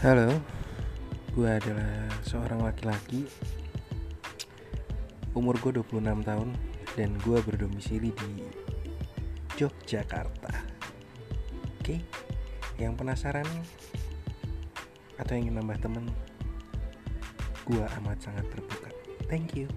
Halo, gue adalah seorang laki-laki. Umur gue 26 tahun Dan gue berdomisili di Yogyakarta. Oke, yang penasaran Atau yang ingin nambah temen Gue amat sangat terbuka. Thank you.